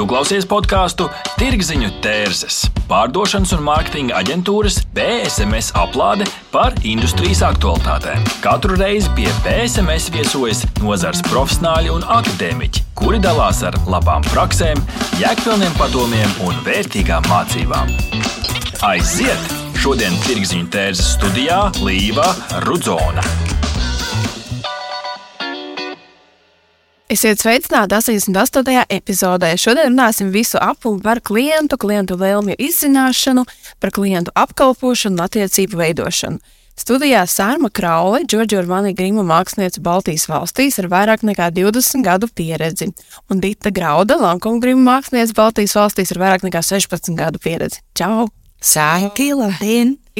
Tu klausies podkāstu Tirziņu tērzes, pārdošanas un mārketinga aģentūras PSMS aplāde par industrijas aktualitātēm. Katru reizi pie PSMS viesojas nozars profesionāļi un akadēmiķi, kuri dalās ar labām praksēm, jēgpilniem padomiem un vērtīgām mācībām. Aiziet! Šodien Tirziņu tērzes studijā Līva Rudzona. Esiet sveicināti 88. epizodē. Šodien runāsim visu ap un par klientu, klientu vēlmju izzināšanu, par klientu apkalpošanu un attiecību veidošanu. Studijā Sārma Kraule, Džordža Urmani Grima mākslinieca Baltijas valstīs ar vairāk nekā 20 gadu pieredzi, un Dita Grauda, Lankoma Grima mākslinieca Baltijas valstīs ar vairāk nekā 16 gadu pieredzi. Čau! Sākila!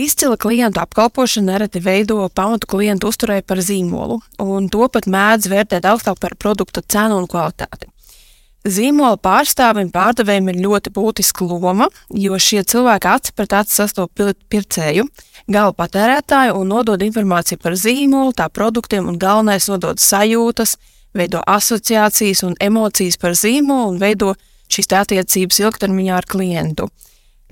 Izcila klientu apkalpošana nereti veido pamatu klientu uzturē par zīmolu, un to pat mēdz vērtēt augstāk par produkta cenu un kvalitāti. Zīmola pārstāvim pārdevējiem ir ļoti būtiska loma, jo šie cilvēki aci pret aci sastopas pircēju, gala patērētāju un nodod informāciju par zīmolu, tā produktiem un galvenais nodod sajūtas, veido asociācijas un emocijas par zīmolu un veido šīs attiecības ilgtermiņā ar klientu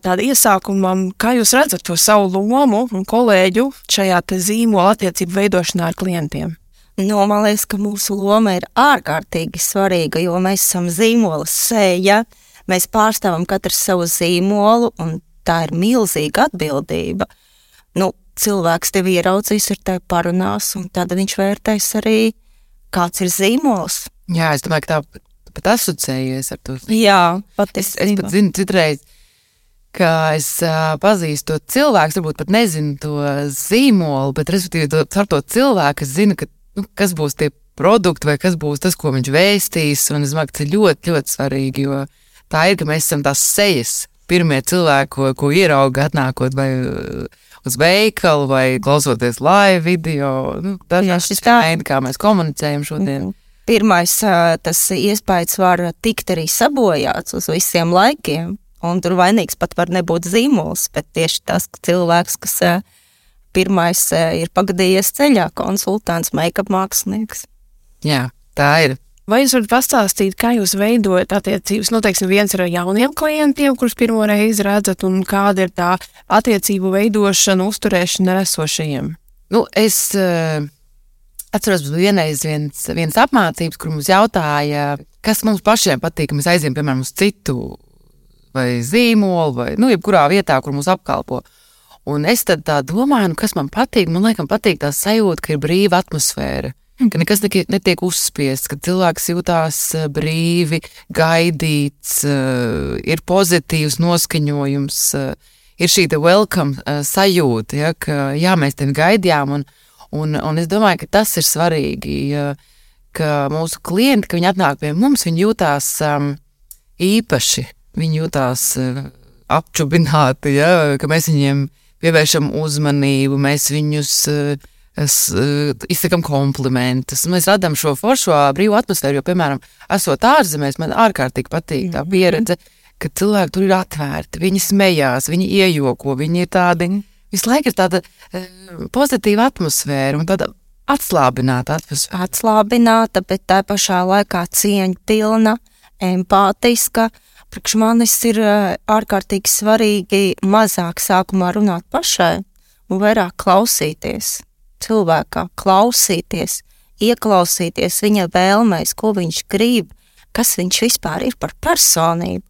tāda iesākumam, kā jūs redzat to savu lomu un kolēģu šajā zīmola attiecību veidošanā ar klientiem? Nu, man liekas, ka mūsu loma ir ārkārtīgi svarīga, jo mēs esam zīmola sēja. Mēs pārstāvam katru savu zīmolu, un tā ir milzīga atbildība. Nu, cilvēks tevi ieraudzīs, ar tevi parunās, un tad viņš vērtēs arī, kāds ir zīmols. Jā, es domāju, ka tā pat asociējies ar to. Jā, pat es, es pat zinu, citreiz ka es pazīstu to cilvēku, varbūt pat nezinu to zīmolu, bet respektīvi to, ar to cilvēku es zinu, ka, nu, kas būs tie produkti vai kas būs tas, ko viņš vēstīs. Un es domāju, ka tas ir ļoti, ļoti svarīgi, jo tā ir, ka mēs esam tās sejas. Pirmie cilvēki, ko, ko ierauga atnākot vai uz veikalu vai klausoties live video. Nu, tas ir tas veids, kā mēs komunicējam šodien. Pirmais tas iespējas var tikt arī sabojāts uz visiem laikiem. Un tur vainīgs pat var nebūt zīmols, bet tieši tas cilvēks, kas pirmais ir pagadījies ceļā, konsultants, make-up mākslinieks. Jā, tā ir. Vai jūs varat pastāstīt, kā jūs veidojat attiecības? Nu, teiksim, viens ir ar jauniem klientiem, kurus pirmo reizi redzat, un kāda ir tā attiecību veidošana, uzturēšana ar esošajiem? Nu, es uh, atceros, ka vienreiz viens, viens apmācības, kur mums jautāja, kas mums pašiem patīk, ka mēs aizējām, piemēram, uz citu vai zīmolu, vai nu, jebkurā vietā, kur mūs apkalpo. Un es tad domāju, nu, kas man patīk. Man liekas, patīk tā sajūta, ka ir brīva atmosfēra. Ka nekas netiek uzspiests, ka cilvēks jūtās eh, brīvi, gaidīts, eh, ir pozitīvs noskaņojums, eh, ir šī welcome sajūta, ja, ka jā, mēs tevi gaidījām. Un, un, un es domāju, ka tas ir svarīgi, ka mūsu klienti, kad viņi atnāk pie mums, viņi jūtās um, īpaši viņi jutās eh, apčubināti, ja, ka mēs viņiem pievēršam uzmanību, mēs viņus eh, es, eh, izsakām komplimentus. Mēs radām šo foršo brīvo atmosfēru, jo, piemēram, esot ārzemēs, man ārkārtīgi patīk tā mhm. pieredze, ka cilvēki tur ir atvērti, viņi smējās, viņi iejoko, viņi ir tādi. Visu laiku ir tāda pozitīva atmosfēra un tāda atslābināta atmosfēra. Atslābināta, bet tā pašā laikā cieņa pilna, empātiska. Uh, Priekš manis ir eh, ārkārtīgi svarīgi mazāk sākumā runāt pašai un vairāk klausīties cilvēkā, klausīties, ieklausīties viņa vēlmēs, ko viņš grib, kas viņš vispār ir par personību,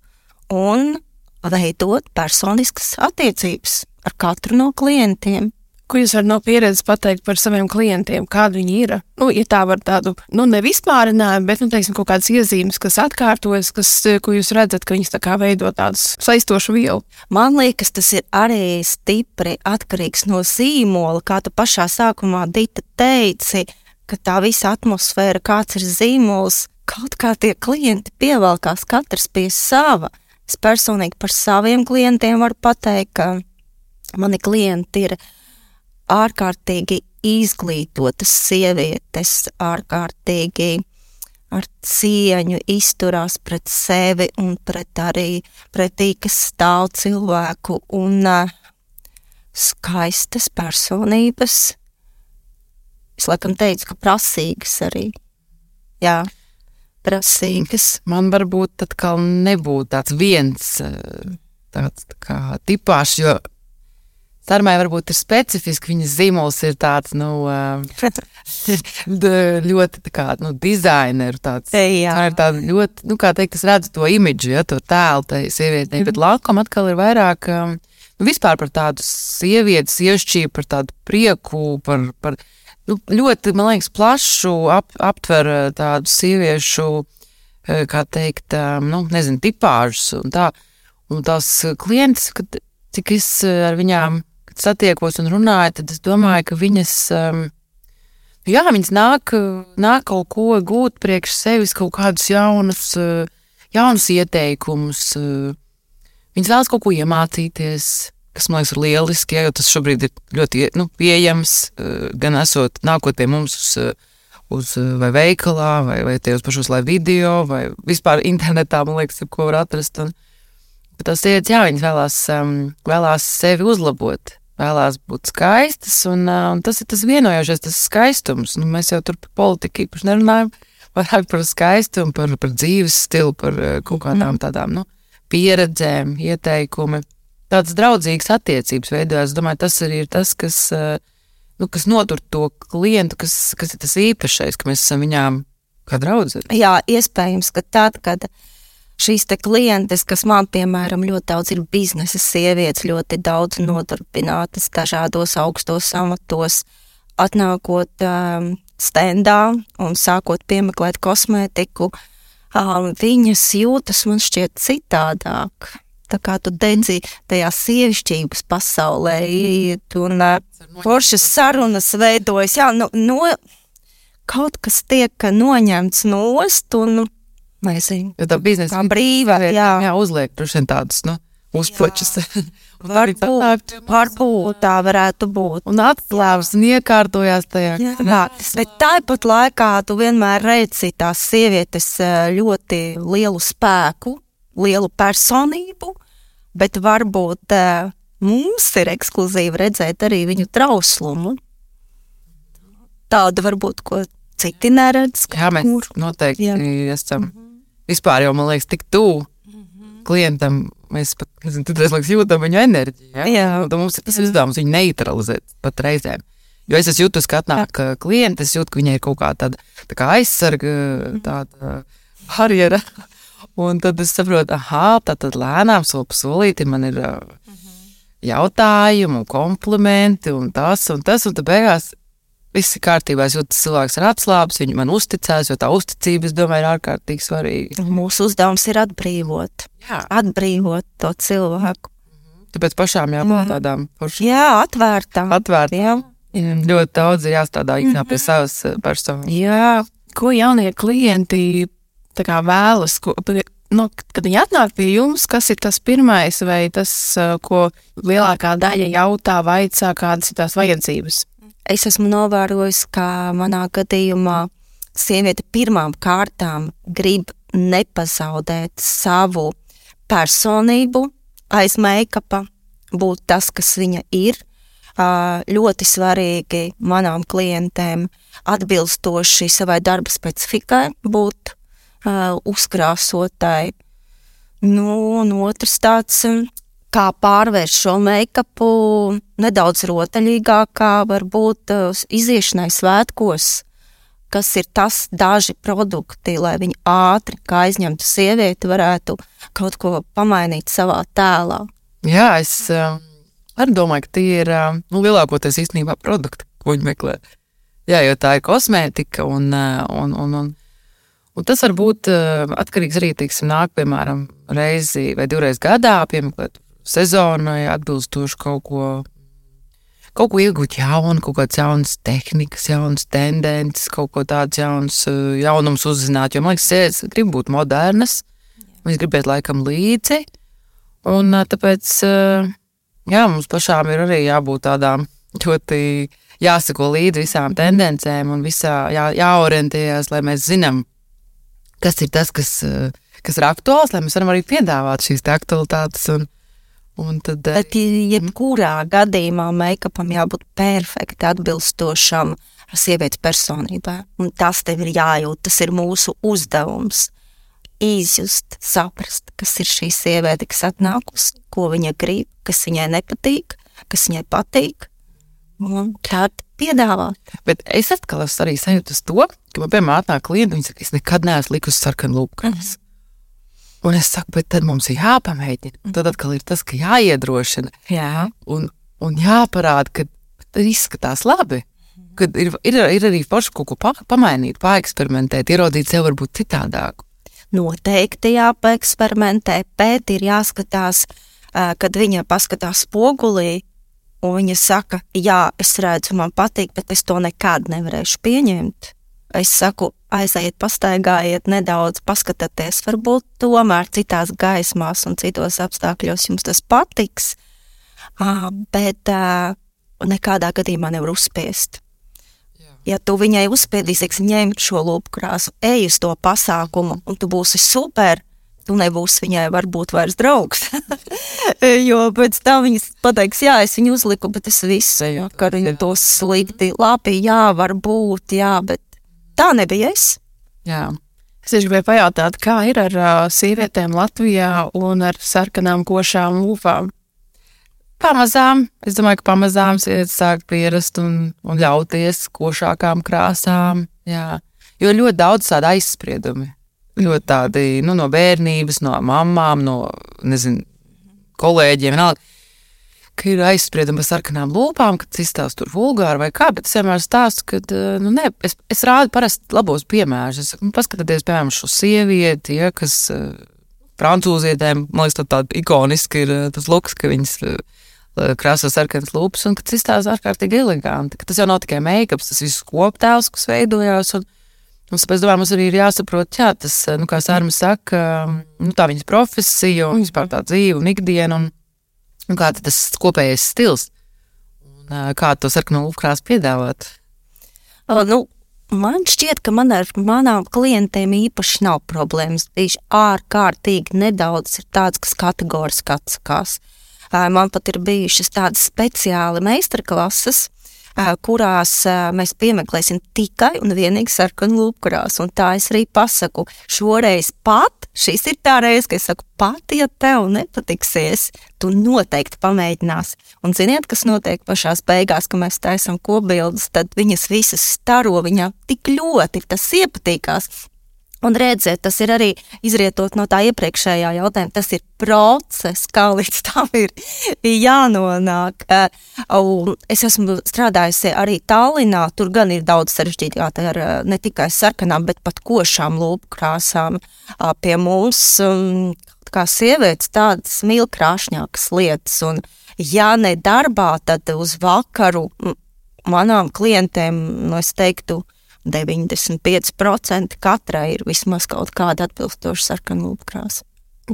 un veidot personiskas attiecības ar katru no klientiem. Ko jūs varat no pieredzes pateikt par saviem klientiem, kādi viņi ir? Nu, ja tā var tādu, nu, nevispārinājumu, bet, nu, teiksim, kaut kādas iezīmes, kas atkārtojas, kas, ko jūs redzat, ka viņas tā kā veido tādu saistošu vielu. Man liekas, tas ir arī stipri atkarīgs no zīmola, kā tu pašā sākumā Dita teici, ka tā visa atmosfēra, kāds ir zīmols, kaut kā tie klienti pievelkās katrs pie sava. Es personīgi par saviem klientiem varu pateikt, ka mani klienti ir ārkārtīgi izglītotas sievietes, ārkārtīgi ar cieņu izturās pret sevi un pret arī pretī, kas stāv cilvēku un uh, skaistas personības. Es laikam teicu, ka prasīgas arī. Jā. prasīgas. Man varbūt atkal nebūtu tāds viens eh, tāds tā kā tipāšs, jo Sarmai varbūt ir specifiski, viņas zīmols ir tāds, nu, ļoti tā kā, nu, dizaineru tāds. Jā. Tā ir tāda ļoti, nu, kā teikt, es redzu to imidžu, ja, to tēlu tai sievietei, bet Lakam atkal ir vairāk, nu, vispār par tādu sievieti, sievišķību, par tādu prieku, par, par nu, ļoti, man liekas, plašu ap, aptver tādu sieviešu, kā teikt, nu, nezinu, tipāžus un tā. Un tās klientes, kad, cik es ar viņām satiekos un runāju, tad es domāju, ka viņas, um, jā, viņas nāk, nāk kaut ko gūt priekš sevis, kaut kādus jaunus, uh, jaunus ieteikumus. uh, Viņas vēlas kaut ko iemācīties, kas man liekas, ir lieliski, ja, jo tas šobrīd ir ļoti nu, pieejams, uh, gan esot nākot pie mums uz, uz vai veikalā, vai, vai tajos pašos live video, vai vispār internetā, man liekas, ko var atrast. Un, bet tās sievietes, jā, viņas vēlās, um, vēlās sevi uzlabot, vēlās būt skaistas, un, uh, un tas ir tas vienojošais, tas skaistums. Nu, mēs jau tur par politiku īpaši nerunājam, vairāk par skaistumu, par, par dzīves stilu, par uh, kaut kādām tādām nu, pieredzēm, ieteikumi. Tādas draudzīgas attiecības veidojas. Es domāju, tas arī ir tas, kas, uh, nu, kas notur to klientu, kas, kas ir tas īpašais, ka mēs esam viņām kā draugi. Jā, iespējams, ka tad, kad šīs te klientes, kas man, piemēram, ļoti daudz ir biznesa sievietes, ļoti daudz nodarbinātas dažādos augstos amatos, atnākot um, stendā un sākot piemeklēt kosmētiku, um, viņas jūtas man šķiet citādāk. Tā kā tu dedzi tajā sievišķības pasaulē, un uh, foršas sarunas veidojas, jā, no, no, kaut kas tiek noņemts nost un, nezinu, Jo tā biznesa kā brīva, jā. jā, uzliek tādus nu, uzpočus. Un Varbūt, varbūt tā varētu būt. Un atklāvas un iekārtojās tajā. Jā, bet tāpat laikā tu vienmēr redzi tās sievietes eh, ļoti lielu spēku, lielu personību, bet varbūt eh, mums ir ekskluzīvi redzēt arī viņu trauslumu. Tāda varbūt, ko citi neredz. Jā, mēs kur. noteikti Jā. esam. Vispār jau, man liekas, tik tuvu klientam. Mēs pat nezinu, tad es liekas, jūtam viņa enerģiju. Ja? Jā. Tad mums ir tas uzdevums viņu neutralizēt pat reizēm. Jo es jūtis, ka atnāk klienti, es jūtu, ka viņai ir kaut kā tāda tā kā aizsarga, tāda barjera. Un tad es saprotu, ah, tā tad lēnām, soli pa solīti man ir uh, jautājumi, un komplimenti, un tas, un tas, un tad beigās viss ir kārtībā. Es jūtu, ka cilvēks ir atslābis, viņi man uzticās, jo tā uzticība, es domāju, ir ārkārtīgi svarīga. Mūsu uzdevums ir atbrīvot, Jā. atbrīvot to cilvēku. Tāpēc pašām jābūt tādām foršām, Jā, atvērtām. atvērtām. Jā. Ļoti daudz ir jāstrādā ikdienā pie savas eh, personas. Jā, ko jaunie klienti tā kā vēlas, ko, nu, kad viņi atnāk pie jums, kas ir tas pirmais, vai tas, uh, ko lielākā daļa jautā, vaicā, kādas ir tās vajadzības? Es esmu novērojis, ka manā gadījumā sieviete pirmām kārtām grib nepazaudēt savu personību aiz make-upa, būt tas, kas viņa ir. Ļoti svarīgi manām klientēm atbilstoši savai darba specifikai būt uzkrāsotai. Nu, un otrs tāds, kā pārvērst šo make-upu nedaudz rotaļīgākā, varbūt uh, iziešanai svētkos, kas ir tas daži produkti, lai viņi ātri, kā aizņemtu sievieti, varētu kaut ko pamainīt savā tēlā. Jā, es um, arī domāju, ka tie ir um, nu, lielākoties īstenībā produkti, ko viņi meklē. Jā, jo tā ir kosmētika un, uh, un, un, un, un tas var būt uh, atkarīgs arī, teiksim, nāk, piemēram, reizi vai divreiz gadā, piemeklēt sezonai atbilstoši kaut ko. Kaut ko iegūt jaunu, kaut kādas jaunas tehnikas, jaunas tendences, kaut ko tādu jaunas, uh, jaunums uzzināt. Jo man liekas, sievietes grib būt modernas, viņas gribēt laikam līdzi. Un ā, tāpēc ā, jā, mums pašām ir arī jābūt tādām ļoti jāsako līdzi visām tendencēm un visā jā, jāorientējas, lai mēs zinām, kas ir tas, kas, kas ir aktuāls, lai mēs varam arī piedāvāt šīs te aktualitātes. Un, un tad, ā, Bet jebkurā gadījumā make-upam jābūt perfekti atbilstošam sievietes personībai. Un tas tev ir jājūt, tas ir mūsu uzdevums. Izjust, saprast, kas ir šī sieviete, kas atnākusi, ko viņa grib, kas viņai nepatīk, kas viņai patīk. Un tad piedāvāt. Bet es atkal esmu arī sajūta to, ka man piemēram atnāk klienti, viņi saka, es nekad neesmu likusi sarkanu lūpkrāsu. Mm. Un es saku, bet tad mums ir jāpamēģina. Un tad atkal ir tas, ka jāiedrošina. Jā. Un, un jāparāda, ka tas izskatās labi. Kad ir, ir, ir arī forši kaut ko pa, pamainīt, paeksperimentēt, ieraudzīt sev varbūt citādāk. Noteikti jāpaeksperimentē, bet ir jāskatās, kad viņa paskatās spogulī, un viņa saka, jā, es redzu, man patīk, bet es to nekad nevarēšu pieņemt. Es saku, aiziet, pastaigājiet nedaudz, paskatieties, varbūt tomēr citās gaismās un citos apstākļos jums tas patiks, bet nekādā gadījumā nevar uzspiest. Ja tu viņai uzspiedīsi, ņem šo lūpu krāsu, ej uz to pasākumu, un tu būsi super, tu nebūsi viņai varbūt vairs draugs. jo pēc tam viņas pateiks, jā, es viņu uzliku, bet es visu, jo, ka viņa to slikti, labi, jā, varbūt, jā, bet tā nebija es. Jā. Es tieši gribēju pajautāt, kā ir ar uh, sievietēm Latvijā un ar sarkanām košām lūpām? Pamazām, es domāju, ka pamazām sievietes sāk pierast un, un ļauties košākām krāsām. Jā. Jo ir ļoti daudz tādu aizspriedumu ļoti tādi nu, no bērnības, no mamām, no nezinu, kolēģiem. Vienalga, ka ir aizspriedumi par sarkanām lūpām, ka tas izstāsta tur vulgāri vai kā, bet es vienmēr stāstu, ka eh, nu, ne, es, es rādu parasti labos piemērus. Es saku, nu, paskatieties, piemēram, šo sievieti, ja, kas uh, francūzietēm, man liekas, tāda ikoniska ir uh, tas luks, ka viņas krāso sarkanas lūpas un ka tas izstāsta ārkārtīgi eleganti. Tas jau nav tikai make-ups, tas viss koptēls, kas veidojās. Un, Un es domāju, mums arī ir jāsaprot, jā, tas, nu, kā Sārma saka, nu, tā viņas profesija un vispār tā dzīve un ikdiena un, un kā tas kopējais stils. Un, kā to sarkanu lūpkrāsu piedāvāt? O, nu, man šķiet, ka man ar manām klientiem īpaši nav problēmas. Tieši ārkārtīgi nedaudz ir tāds, kas kategoriski atsakās. Man pat ir bijušas tādas speciāli meistarklases, kurās mēs piemeklēsim tikai un vienīgi sarkanu lūpkurās. Un tā es arī pasaku. Šoreiz pat, šis ir tā reize, ka es saku, pat, ja tev nepatiksies, tu noteikti pamēģinās. Un ziniet, kas notiek pašās beigās, kad mēs taisam kopbildes, tad viņas visas staro, viņām tik ļoti tas iepatīkās. Un redziet, tas ir arī izrietot no tā iepriekšējā jautājuma. Tas ir process, kā līdz tam ir jānonāk. Un es esmu strādājusi arī Tallinā. Tur gan ir daudz sarežģītāk ar ne tikai sarkanām, bet pat košām lūpu krāsām. Pie mums, kā sievietes, tādas mīlkrāšņākas lietas. Un, ja ne darbā, tad uz vakaru manām klientēm, nu, es teiktu, 95% katrai ir vismaz kaut kāda atbilstoša sarkana lūpkrāsa.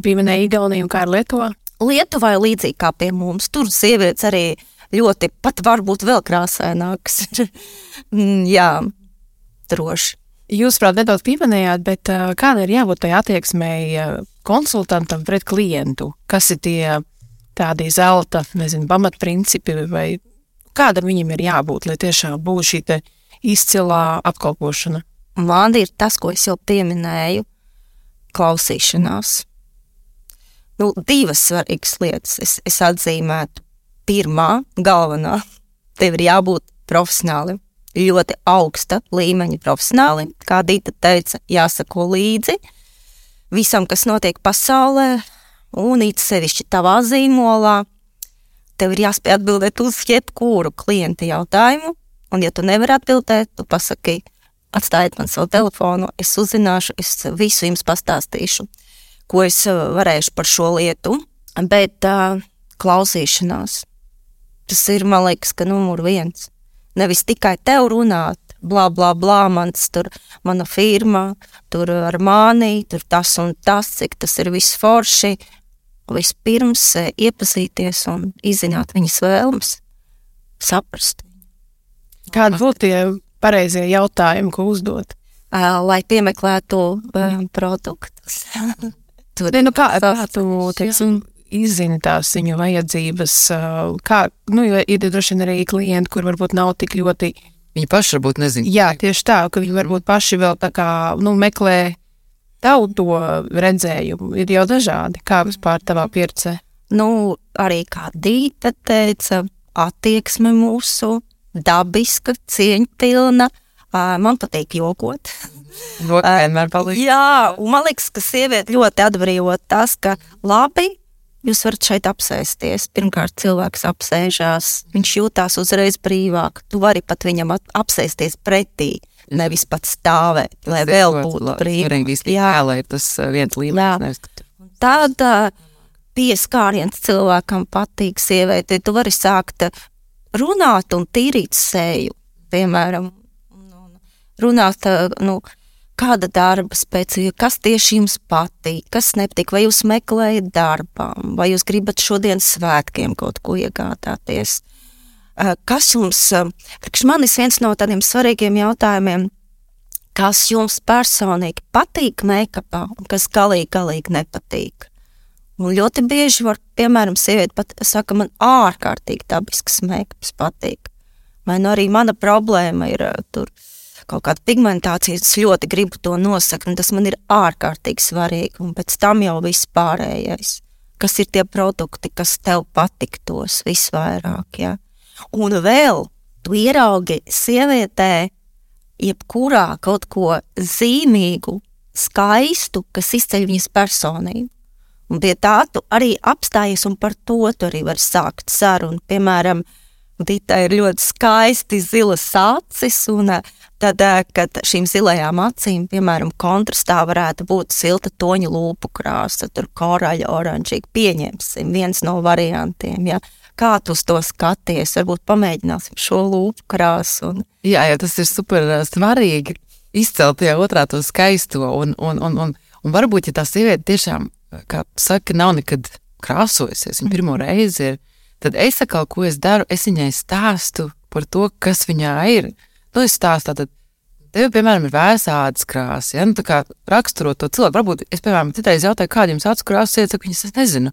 Pieminēja Igauniju, kā ir Lietuvā? Lietuvā ir līdzīgi kā pie mums. Tur sievietes arī ļoti, pat varbūt vēl krāsainākas. Mm, jā, droši. Jūs, prāt, nedaudz pieminējāt, bet uh, kāda ir jābūt tai attieksmei uh, konsultantam pret klientu? Kas ir tie tādi zelta, nezinu, pamatprincipi vai kādam viņam ir jābūt, lai tiešām būtu šī izcilā apkalpošana? Man ir tas, ko es jau pieminēju, klausīšanās. Nu, divas svarīgas lietas es, es atzīmētu. Pirmā, galvenā, tev ir jābūt profesionālim, ļoti augsta līmeņa profesionālim. Kā Dita teica, jāsako līdzi visam, kas notiek pasaulē, un it sevišķi tavā zīmolā. Tev ir jāspēj atbildēt uz jebkuru klienta jautājumu, Un, ja tu nevari atbildēt, tu pasaki, atstājiet man savu telefonu, es uzzināšu, es visu jums pastāstīšu, ko es eh, varēšu par šo lietu. Bet uh, klausīšanās, tas ir, man liekas, ka numur viens. Nevis tikai tev runāt, bla, bla, bla, mans tur, mana firma, tur ar mani, tur tas un tas, cik tas ir viss forši. Vispirms eh, iepazīties un izzināt viņas vēlmes, saprast. Kādi būtu tie pareizie jautājumi, ko uzdot? Uh, lai piemeklētu uh, produktus. Tur ne, nu kā, kā tu teiksim, izzini tās viņu vajadzības? Uh, kā, nu, ir droši vien arī klienti, kur varbūt nav tik ļoti Viņi paši varbūt nezina. Jā, tieši tā, ka viņi varbūt paši vēl tā kā nu, meklē tavu to redzējumu. Ir jau dažādi, kā vispār tavā pieredzē. Nu, arī kā Dīta teica, attieksme mūsu dabiska, cieņpilna. Man patīk jokot. Roka vienmēr palīdz. Jā, un man liekas, ka sieviete ļoti atbrīvo tas, ka labi, jūs varat šeit apsēsties. Pirmkārt, cilvēks apsēžās, viņš jūtās uzreiz brīvāk. Tu vari pat viņam apsēsties pretī, nevis pat stāvēt, lai vēl būtu brīvi. Jā, lai tas viens līmenis. ā, pieskāriens cilvēkam patīk sievietei. Tu vari sākt runāt un tīrīt seju, piemēram, un- un runāt, nu, kāda darba spēcīga, kas tieši jums patīk, kas nepatīk, vai jūs meklējat darbām, vai jūs gribat šodien svētkiem kaut ko iegādāties. Kas jums, priekš manis viens no tādiem svarīgiem jautājumiem, kas jums personīgi patīk make-upā un kas galīgi, galīgi nepatīk. Ļoti bieži var, piemēram, sieviete pat saka, man ārkārtīgi dabisks make-ups patīk. Vai nu arī mana problēma ir tur kaut kāda pigmentācija, es ļoti gribu to nosakt, un tas man ir ārkārtīgi svarīgi, un pēc tam jau viss pārējais. Kas ir tie produkti, kas tev patiktos visvairāk, ja? Un vēl tu ieraugi sievietē, jebkurā kaut ko zīmīgu, skaistu, kas izceļ viņas personību. Un pie tā tu arī apstājies, un par to tu arī var sākt sarunu. Piemēram, Dita ir ļoti skaisti zilas acis, un eh, tad, eh, kad šīm zilajām acīm, piemēram, kontrastā varētu būt silta toņa lūpu krāsa, tur koraļa oranžīgi, pieņemsim, viens no variantiem, ja. Kā tu uz to skaties? Varbūt pamēģināsim šo lūpu krāsu. Un, Jā, jā, tas ir super ā, svarīgi. Izcelt tajā otrā to skaisto. Un, un, un, un, un varbūt, ja tā sieviete tiešām, kā tu saki, nav nekad krāsojusies, viņa pirmo reizi ir, tad es atkal, ko es daru, es viņai stāstu par to, kas viņā ir. Nu, es stāstu tātad. Tev, piemēram, ir vēsādas krāsa. Ja? Nu, tā kā raksturot to cilvēku, varbūt es, piemēram, citreiz jautāju, kāda jums acu krāsa ir, saka, viņas es nezinu.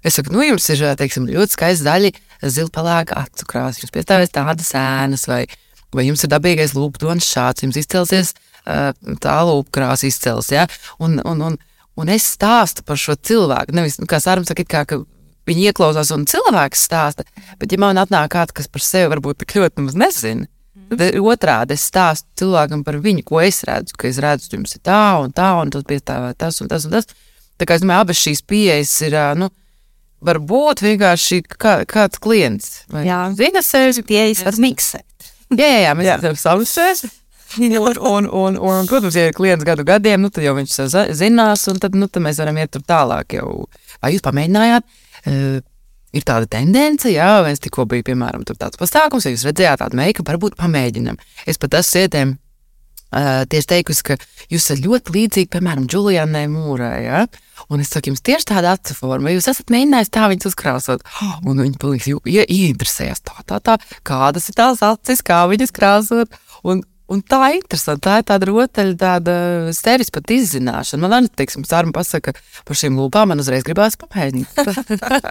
Es saku, nu, jums ir teiksim, ļoti skaisti zaļi, zilpelēka acu krāsa, jums piestāvēs tādas ēnas, vai, vai jums ir dabīgais lūpu tonis šāds, jums izcelsies tā lūpu krāsa izcels. Ja? Un, un, un, un es stāstu par šo cilvēku. Nevis, nu, kā Sārums saka, kā, ka viņi ieklausās un cilvēks stāsta, bet ja man atnāk kāds, kas par sevi varbūt tik ļoti nemaz nezina, tad otrādi es stāstu cilvēkam par viņu, ko es redzu, ka es redzu, jums ir tā un tā, un tas piestāvē tas un tas un tas. Tā kā es domāju, abas šīs pieejas ir, nu, varbūt vienkārši kā, kāds klients. Vai zina sevi. pieejas var miksēt. Jā, jā, jā mēs esam savus un, un, un, un, protams, ja ir klients gadu gadiem, nu, tad jau viņš zinās, un tad, nu, tad mēs varam iet tālāk. Jau. Vai jūs pamēģinājāt? Uh, ir tāda tendence, jā, viens tikko bija, piemēram, tāds pasākums, ja jūs redzējāt tādu meiku, varbūt pamēģinam. Es pat esmu sievietēm uh, tieši teikusi, ka jūs esat ļoti līdzīgi, piemēram, Julianai Mūrai. Ja? Un es saku, jums tieši tāda acu forma, jūs esat mēģinājis tā viņas uzkrāsot. Un viņi ju- ie- ieinteresējās tā, tā, tā, kādas ir tās acis, kā viņas krāsot. Un, un tā ir interesanti, tā ir tāda rotaļa, tāda sevis pat izzināšana. Man arī, teiksim, sārma pasaka par šīm lūpām, man uzreiz gribās papēdīt.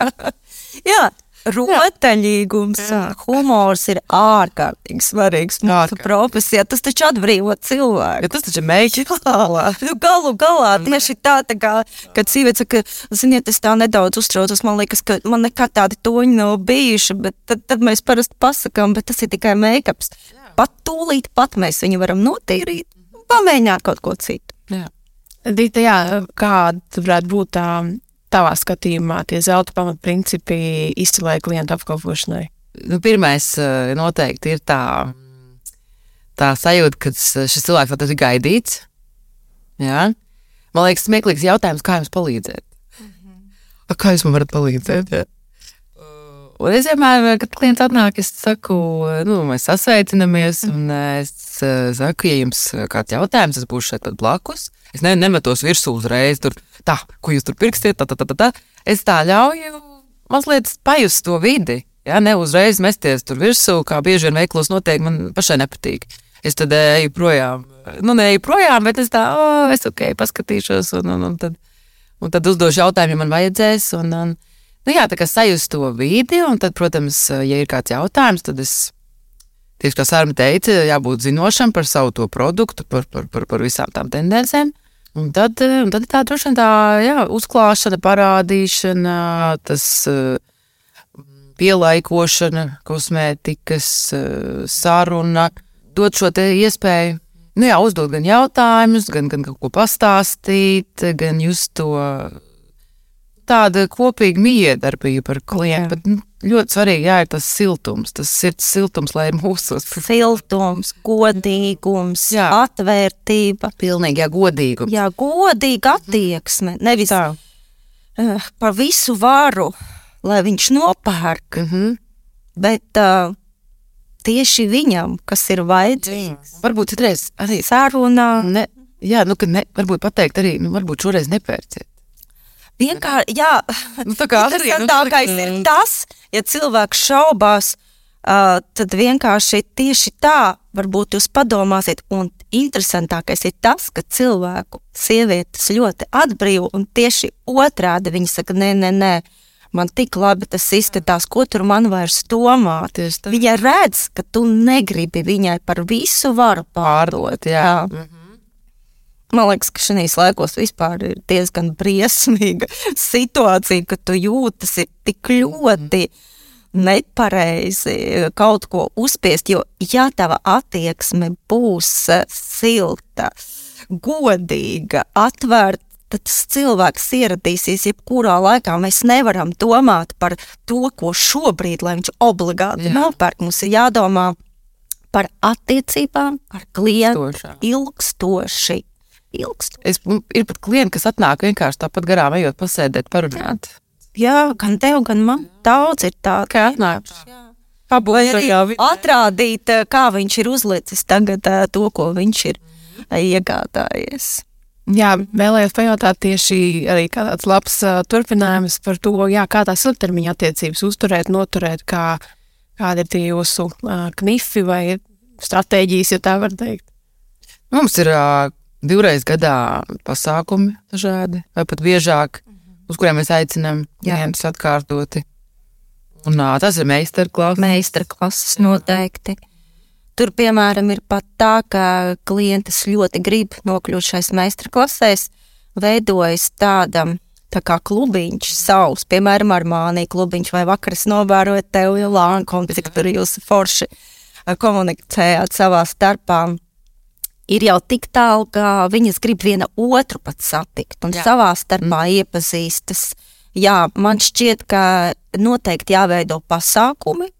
Jā, rotaļīgums, humors ir ārkārtīgi svarīgs mūsu profesijā. Tas taču atbrīvo cilvēku. Ja tas taču ir mēģinājums. Nu, galu galā tieši tā, tā kā, kad sieviete saka, ziniet, es tā nedaudz uztraucos, man liekas, ka man nekad tādi toņi nav bijuši, bet tad, tad mēs parasti pasakām, bet tas ir tikai make-ups. Pat tūlīt pat mēs viņu varam notīrīt pamēģināt kaut ko citu. Jā. Dita, jā, kāda varētu būt tā tavā skatījumā tie zelta pamatprincipi izcilai klientu apkalpošanai? Nu, pirmais noteikti ir tā, tā sajūta, ka šis cilvēks vēl tas ir gaidīts. Jā. Man liekas, smieklīgs jautājums, kā jums palīdzēt. A, Kā jūs man varat palīdzēt? Jā. Un es vienmēr, kad klients atnāk, es saku, nu, mēs sasveicinamies, un es eh, saku, ja jums kāds jautājums, es būšu šeit blakus. Es ne, nemetos virsū uzreiz, tur, tā, ko jūs tur pirkstiet, tā, tā, tā, tā. Es tā ļauju mazliet pajust to vidi. Ja, ne uzreiz mesties tur virsū, kā bieži vien veiklos notiek, man pašai nepatīk. Es tad eju projām, nu, neeju projām, bet es tā, oh, es ok, paskatīšos, un, un, un, tad, un tad uzdošu jautājumu, ja man vajadzēs. Un, un, nu, jā, tā kā sajust to vidi, un tad, protams, ja ir kāds jautājums, tad es tieši kā Sārma teica, jābūt zinošam par savu to produktu, par, par, par, par visām tām tendencēm. Un tad, un tad ir tā droši vien tā jā, uzklāšana, parādīšana, tas pielaikošana, kosmētikas, saruna, dot šo iespēju. Nu jā, uzdot gan jautājumus, gan, gan kaut ko pastāstīt, gan just to tāda kopīga miedarbība par klientu. Bet, nu, ļoti svarīgi jā, ir tas siltums, tas sirds siltums, lai mūsos Siltums, godīgums, jā. atvērtība. pilnīgi jā, godīgums. Jā, godīga attieksme. Nevis Tā. uh, par visu varu, lai viņš nopērk, Mm -hmm. bet uh, tieši viņam, kas ir vajadzīgs, Varbūt citreiz arī sarunā. ne, jā, nu, ka ne, varbūt pateikt arī, nu, varbūt šoreiz nepērciet. Vienkārši, jā, Nu, tā kā arī, nu, interesantākais tā kā- ir tas, ja cilvēks šaubās, uh, tad vienkārši tieši tā, varbūt jūs padomāsiet, un interesantākais ir tas, ka cilvēku sievietes ļoti atbrīvo, un tieši otrādi viņi saka, nē, nē, nē, man tik labi tas izskatās, ko tur man vairs domāt. Viņa redz, ka tu negribi viņai par visu varu pārdot. Pārdot, jā. Mhm. Man liekas, ka šajos laikos vispār ir diezgan briesmīga situācija, ka tu jūties tik ļoti nepareizi kaut ko uzspiest. Jo, ja tava attieksme būs eh, silta, godīga, atvērta, tad tas cilvēks ieradīsies jebkurā laikā. Mēs nevaram domāt par to, ko šobrīd, lai viņš obligāti Jā. nopērk. Mums ir jādomā par attiecībām ar klientu ilgstoši. Ilgstoši. Es, ir pat klienti, kas atnāk vienkārši tāpat garām, ejot pasēdēt, parunāt. Jā, gan tev, gan man. Daudz ir tādu. Kā atnāk? Arī atrādīt, eh, kā viņš ir uzlicis tagad eh, to, ko viņš ir eh, iegādājies. Jā, vēlējos pajautāt tieši arī tāds labs uh, turpinājums par to, jā, kā tās ilgtermiņa attiecības uzturēt, noturēt, kā, kādi ir tie jūsu uh, knifi vai stratēģijas, ja tā var teikt. Mums ir uh, divreiz gadā pasākumi dažādi, vai pat biežāk, uz kuriem mēs aicinām klientus atkārtoti. Un, uh, tas ir meistarklases. Meistarklases noteikti. Tur, piemēram, ir pat tā, ka klientes ļoti grib nokļūt šais meistarklasēs, veidojas tādam tā kā klubiņš savs, piemēram, ar mānī klubiņš vai vakaras novērojot tevi Lankomu, cik tur jūs forši komunicējāt savā starpā. Ir jau tik tālu, ka viņas grib viena otru pat satikt un Jā. Jā. savā starpā mm. iepazīstas. Jā, man šķiet, ka noteikti jāveido pasākumi,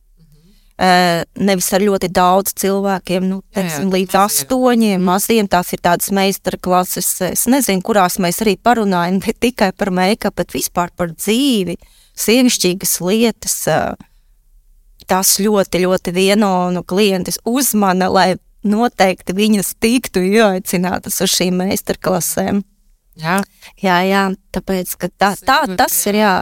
Eh, nevis ar ļoti daudz cilvēkiem, nu, Jā, jā, teiksim, līdz mazie. astoņiem, maziem. Tās ir tādas meistarklases, es nezinu, kurās mēs arī parunājam ne tikai par make-up, bet vispār par dzīvi, sievišķīgas lietas. eh, Tas ļoti, ļoti vieno no klientes uzmana, lai noteikti viņas tiktu ieaicinātas uz šīm meistarklasēm. Jā, Jā, jā, tāpēc, ka tā, tā tas ir, jā,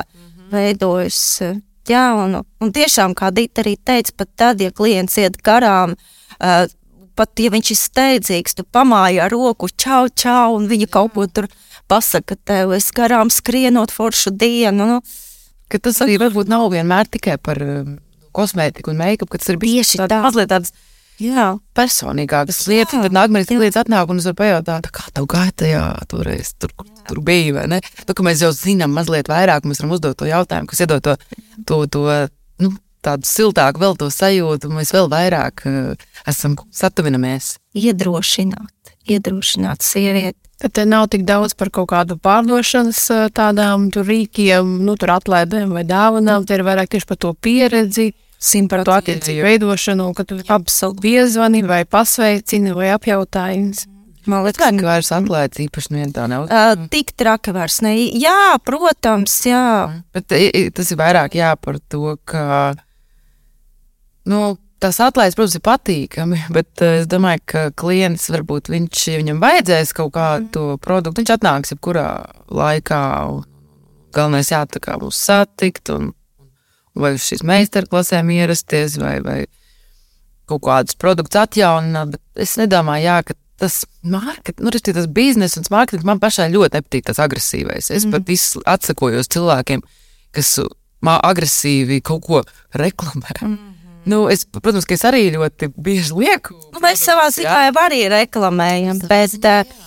veidojis. eh, Jā, un, un tiešām, kā Dita arī teica, pat tad, ja klients iet garām, uh, pat ja viņš ir steidzīgs, tu pamāji ar roku, čau, čau, un viņa kaut ko tur pasaka tev, es garām skrienot foršu dienu. Nu, ka tas arī varbūt nav vienmēr tikai par um, kosmētiku un make-up, ka tas ir bijis Tieši tād- tā. mazliet tāds jā, personīgākas lietas. Tad nākamais klients atnāk un es varu pajautāt, kā tev gāja tajā toreiz, tur, kur tu tur bija, vai ne? Tā kā mēs jau zinām mazliet vairāk, mēs varam uzdot to jautājumu, kas iedod to, to, to nu, tādu siltāku vēl to sajūtu, un mēs vēl vairāk uh, esam satuvinamies. iedrošināt, iedrošināt sievieti. Tad te nav tik daudz par kaut kādu pārdošanas ā, tādām tur rīkiem, nu, tur atlaidēm vai dāvanām. Te ir vairāk tieši par to pieredzi, to attiecību veidošanu, ka tu absolūti piezvani vai pasveicini vai apjautājums. Man liekas, Tā kā vairs atlaides īpaši neviena tā nav. uh, tik traki vairs ne. Jā, protams, jā. Bet i- i- tas ir vairāk jā, par to, ka nu, tas atlaides, protams, ir patīkami. Bet uh, es domāju, ka klients varbūt viņš, viņam vajadzēs kaut kādu to produktu, viņš atnāks jebkurā laikā. un Galvenais jā, tā kā mūs satikt, un vai uz šīs meistarklasēm ierasties, vai, vai kaut kādus produktus atjaunināt. Bet es nedomāju, jā, ka tas market, nu, respektīvi, tas biznesa un mārketings man pašai ļoti nepatīk tas agresīvais. Es mm. pat izs- atsakojos cilvēkiem, kas agresīvi kaut ko reklamē. Mm. Nu, es, protams, ka es arī ļoti bieži lieku. Nu, mēs savā ziņā jau arī reklamējam, bet uh,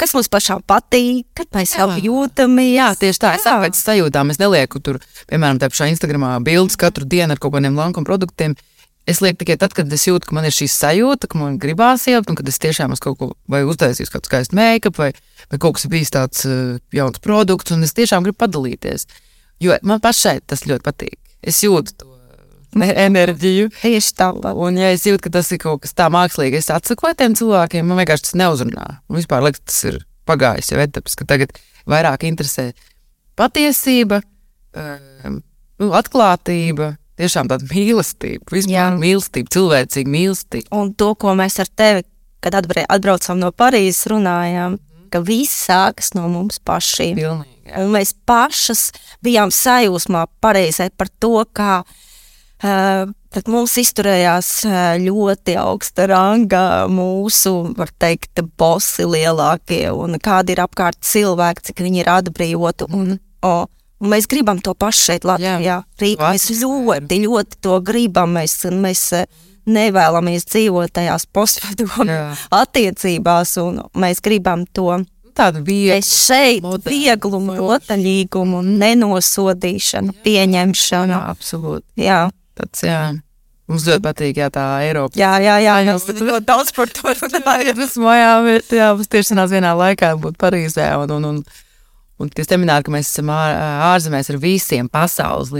kas mums pašām patīk, kad mēs jau jūtamies. Jā, tieši tā, es saprotu, pēc sajūtām. Es nelieku tur, piemēram, tā pašā Instagramā bildes katru dienu ar kaut kādiem lankuma produktiem. Es lieku tikai tad, kad es jūtu, ka man ir šī sajūta, ka man gribās ielikt, un kad es tiešām esmu kaut ko vai uztaisījis, kādu skaistu make-up, vai, vai kaut kas bijis tāds uh, jauns produkts, un es tiešām gribu padalīties. Jo man pašai tas ļoti patīk. Es jūtu to enerģiju. Tieši tā. Un, ja es jūtu, ka tas ir kaut kas tāds mākslīgs, es atsaku tiem cilvēkiem, man vienkārši tas neuzrunā. Un vispār liekas, tas ir pagājis jau etapas, ka tagad vairāk interesē patiesība, um, nu, atklātība. Tiešām tāda mīlestība, vispār mīlestība, cilvēcīga mīlestība. Un to, ko mēs ar tevi, kad atbraucām no Parīzes, runājām, ka viss sākas no mums pašiem. Pilnīgi, jā. Mēs pašas bijām sajūsmā Parīzē par to, kā Uh, pret mums izturējās uh, ļoti augsta ranga mūsu, var teikt, bosi lielākie un kādi ir apkārt cilvēki, cik viņi ir atbrīvoti. Un, oh, un mēs gribam to pašu šeit Latvijā. Rīt, mēs ļoti, ļoti to gribam. Mēs, mēs uh, nevēlamies dzīvot tajās postpadomu attiecībās un mēs gribam to. Tādu vieglu, Es šeit vieglumu, rotaļīgumu, nenosodīšanu, pieņemšanu. Jā, absolūti. Jā. Tāds, jā. Mums ļoti patīk, jā, tā Eiropa. Jā, jā, jā, jā. Mēs ļoti daudz par to ir, jā, mums tieši sanās vienā laikā būt Parīzē. Un, un, un, un tie semināri, ka mēs esam ār, ārzemēs ar visiem pasaules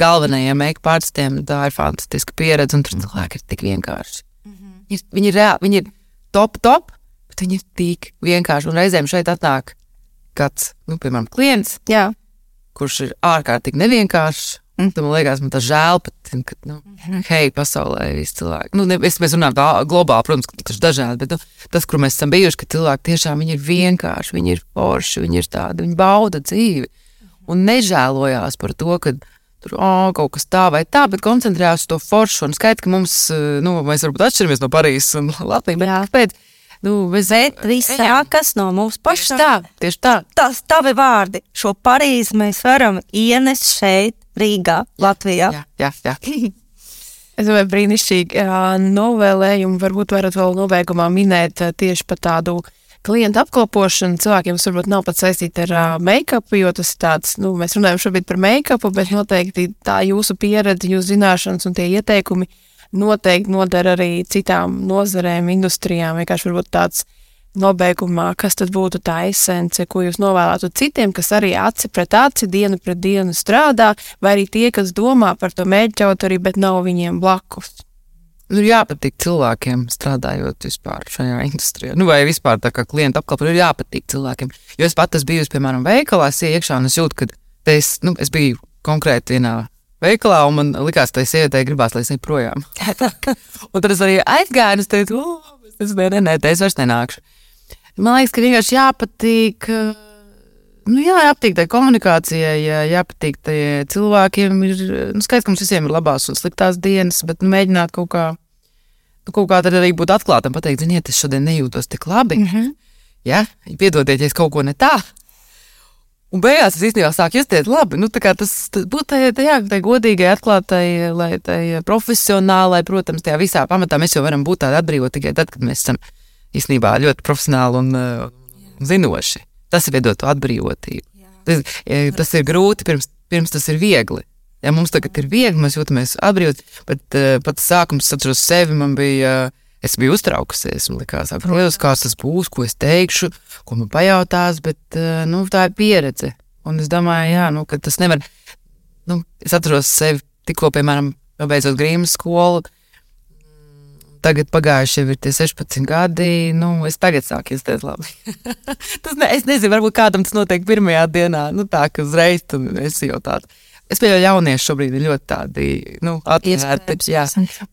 galvenajiem make-up artistiem, tā ir fantastiska pieredze. Un tur cilvēki ir tik vienkārši. Ir, viņi ir reāli, viņi ir top, top, bet viņi ir tik vienkārši. Un reizēm šeit atnāk kāds, nu, piemēram, klients, Jā, kurš ir ārkārtīgi nevienkāršs. Mm. Tad man liekas, man tas žēl, pat, ka, nu, hei, pasaulē ir visi cilvēki. Nu, ne, es, mēs runājam tā globāli, protams, ka tas ir dažādi, bet nu, tas, kur mēs esam bijuši, ka cilvēki tiešām viņi ir vienkārši, viņi ir forši, viņi ir tādi, viņi bauda dzīvi un nežēlojās par to, ka tur oh, kaut kas tā vai tā, bet koncentrējās uz to foršu. Un skaidrs, ka mums, nu, mēs varbūt atšķiramies no Parīzes un Latvijas? Nu, mēs, bet viss sākas no mums tieši pašiem. tā, tieši tā. Tas tavi vārdi. Šo Parīzi mēs varam ienest šeit, Rīgā, Latvijā. Jā, jā, jā. Es domāju, brīnišķīgi ā, novēlējumi. Varbūt varat vēl nobeigumā minēt tieši par tādu klientu apkalpošanu. Cilvēkiem tas varbūt nav pat saistīti ar make-up, jo tas ir tāds, nu, mēs runājam šobrīd par make-up, bet noteikti tā jūsu pieredze, jūsu zināšanas un tie ieteikumi noteikti noder arī citām nozarēm, industrijām. Vienkārši varbūt tāds nobeigumā, kas tad būtu tā esence, ko jūs novēlētu citiem, kas arī aci pret aci, dienu pret dienu strādā, vai arī tie, kas domā par to mēģinājumu, arī, bet nav viņiem blakus. Nu, ir jāpatīk cilvēkiem, strādājot vispār šajā industrijā. Nu, vai vispār tā kā klienta apkalpošana, ir jāpatīk cilvēkiem. Jo es pat esmu bijusi, piemēram, veikalā, iekšā un es jūtu, ka es, nu, es biju konkrēti vienā veikalā, un man likās, ka tai sievietei gribās, lai es eju projām. un tad es arī aizgāju, un es teicu, es nē, nē, te es vairs nenākšu. Man liekas, ka vienkārši jāpatīk. Nu, jā, jāpatīk tai komunikācijai, jā, jāpatīk tai cilvēkiem. Ir nu, skaidrs, ka mums visiem ir labās un sliktās dienas, bet nu, mēģināt kaut kā, nu, kaut kā tad arī būt atklātam, pateikt, ziniet, es šodien nejūtos tik labi. Mm -hmm. Jā, piedodiet, ja es kaut ko ne tā. Un beigās es īstenībā sāku justies labi. Nu, tas būtu tai, tai, jā, tai godīgai, atklātai, tai profesionālai, protams, tajā visā pamatā mēs jau varam būt tādi atbrīvoti tikai tad, kad mēs esam īstenībā ļoti profesionāli un uh, zinoši. Tas ir veidot to atbrīvotību. Tas, ja, tas ir grūti, pirms, pirms tas ir viegli. Ja mums tagad ir viegli, mēs jūtamies atbrīvoti, bet uh, pats sākums, es atceros sevi, man bija. Uh, Es biju uztraukusies, man liekas, protams, kāds tas būs, ko es teikšu, ko man pajautās, bet uh, nu, tā ir pieredze. Un es domāju, jā, nu, ka tas nevar. Nu, es atceros sevi tikko, piemēram, pabeidzot grīmas skolu. Tagad pagājuši jau ir tie 16 gadi. Nu, es tagad sāku justies labi. tas ne, es nezinu, varbūt kādam tas notiek pirmajā dienā. Nu, tā kā uzreiz tur es jau tādu. Es pieņemu, ka jaunieši šobrīd ir ļoti tādi nu, atvērti. Jā,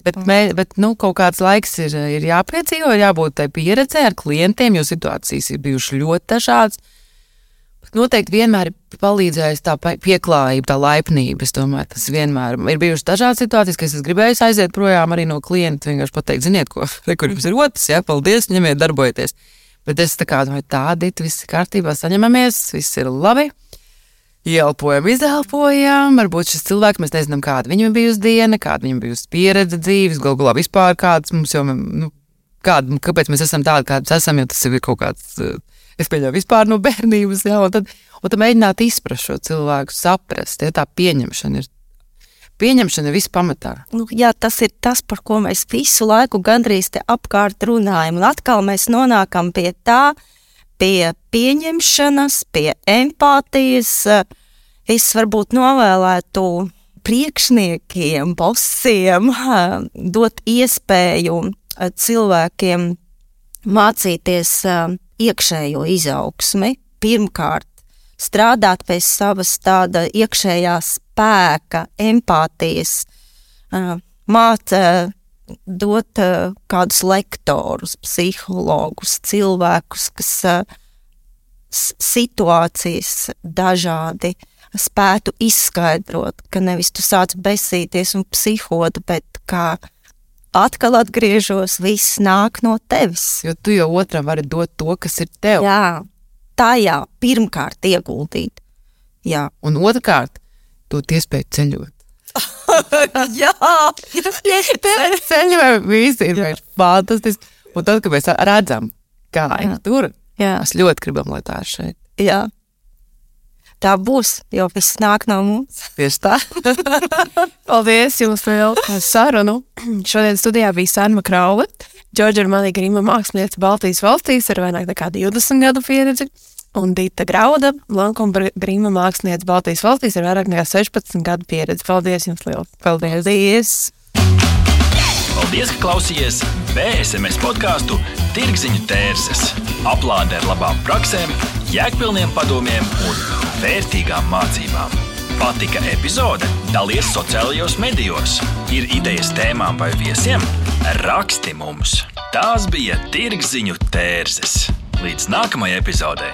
bet, mē, bet nu, kaut kāds laiks ir, ir jāpiedzīvo, ir jābūt tai pieredzē ar klientiem, jo situācijas ir bijušas ļoti dažādas. Bet noteikti vienmēr ir palīdzējusi tā pieklājība, tā laipnība. Es domāju, tas vienmēr ir bijušas dažādas situācijas, kas es gribēju aiziet projām arī no klienta. Vienkārši pateikt, ziniet, ko re, kur jums ir otrs, jā, paldies, ņemiet, darbojieties. Bet es tā kā domāju, tādi viss ir kārtībā, saņemamies, viss ir labi. Ielpojam, izelpojam. Varbūt šis cilvēks, mēs nezinām, kāda viņam bijusi diena, kāda viņam bijusi pieredze dzīves, galu galā vispār kāds mums jau, nu, kāda, kāpēc mēs esam tādi, kādi esam, jo tas ir kaut kāds, eh, es pieļauju, vispār no bērnības, un tad, un tad mēģināt izprast šo cilvēku, saprast, ja tā pieņemšana ir. Pieņemšana ir viss pamatā. Nu, jā, tas ir tas, par ko mēs visu laiku gandrīz te apkārt runājam. Un atkal mēs nonākam pie tā, pie pieņemšanas, pie empātijas. Es varbūt novēlētu priekšniekiem, bosiem dot iespēju cilvēkiem mācīties iekšējo izaugsmi. Pirmkārt, strādāt pie savas tāda iekšējā spēka, empātijas, mācīt, dot kādus lektorus, psihologus, cilvēkus, kas situācijas dažādi spētu izskaidrot, ka nevis tu sāc besīties un psihot, bet kā atkal atgriežos, viss nāk no tevis. Jo tu jau otram vari dot to, kas ir tev. Jā, tajā pirmkārt ieguldīt. Jā. Un otrkārt, dot iespēju ceļot. Jā, ceļojumi visi ir fantastiski. Un tad, kad mēs redzam, kā ir tur, jā. mēs ļoti gribam, lai tā ir šeit. jā. Tā būs, jo viss nāk no mums. Tieši tā. Paldies jums par sarunu. Šodien studijā bija Sārma Kraule, Džordža ar mani grima mākslinieca Baltijas valstīs ar vairāk nekā 20 gadu pieredzi. Un Dita Grauda, Lankuma grima mākslinieca Baltijas valstīs ar vairāk nekā 16 gadu pieredzi. Paldies jums liels! Paldies! Paldies, ka klausījāties BSMS podkāstu Tirziņu tērses. Aplāde ar labām praktiskām, jēgpilniem padomiem un vērtīgām mācībām. Patika epizode? Dalies sociālajos medijos. Ir idejas tēmām vai viesiem? Raksti mums! Tās bija Tirziņu tērzes. Līdz nākamajai epizodei!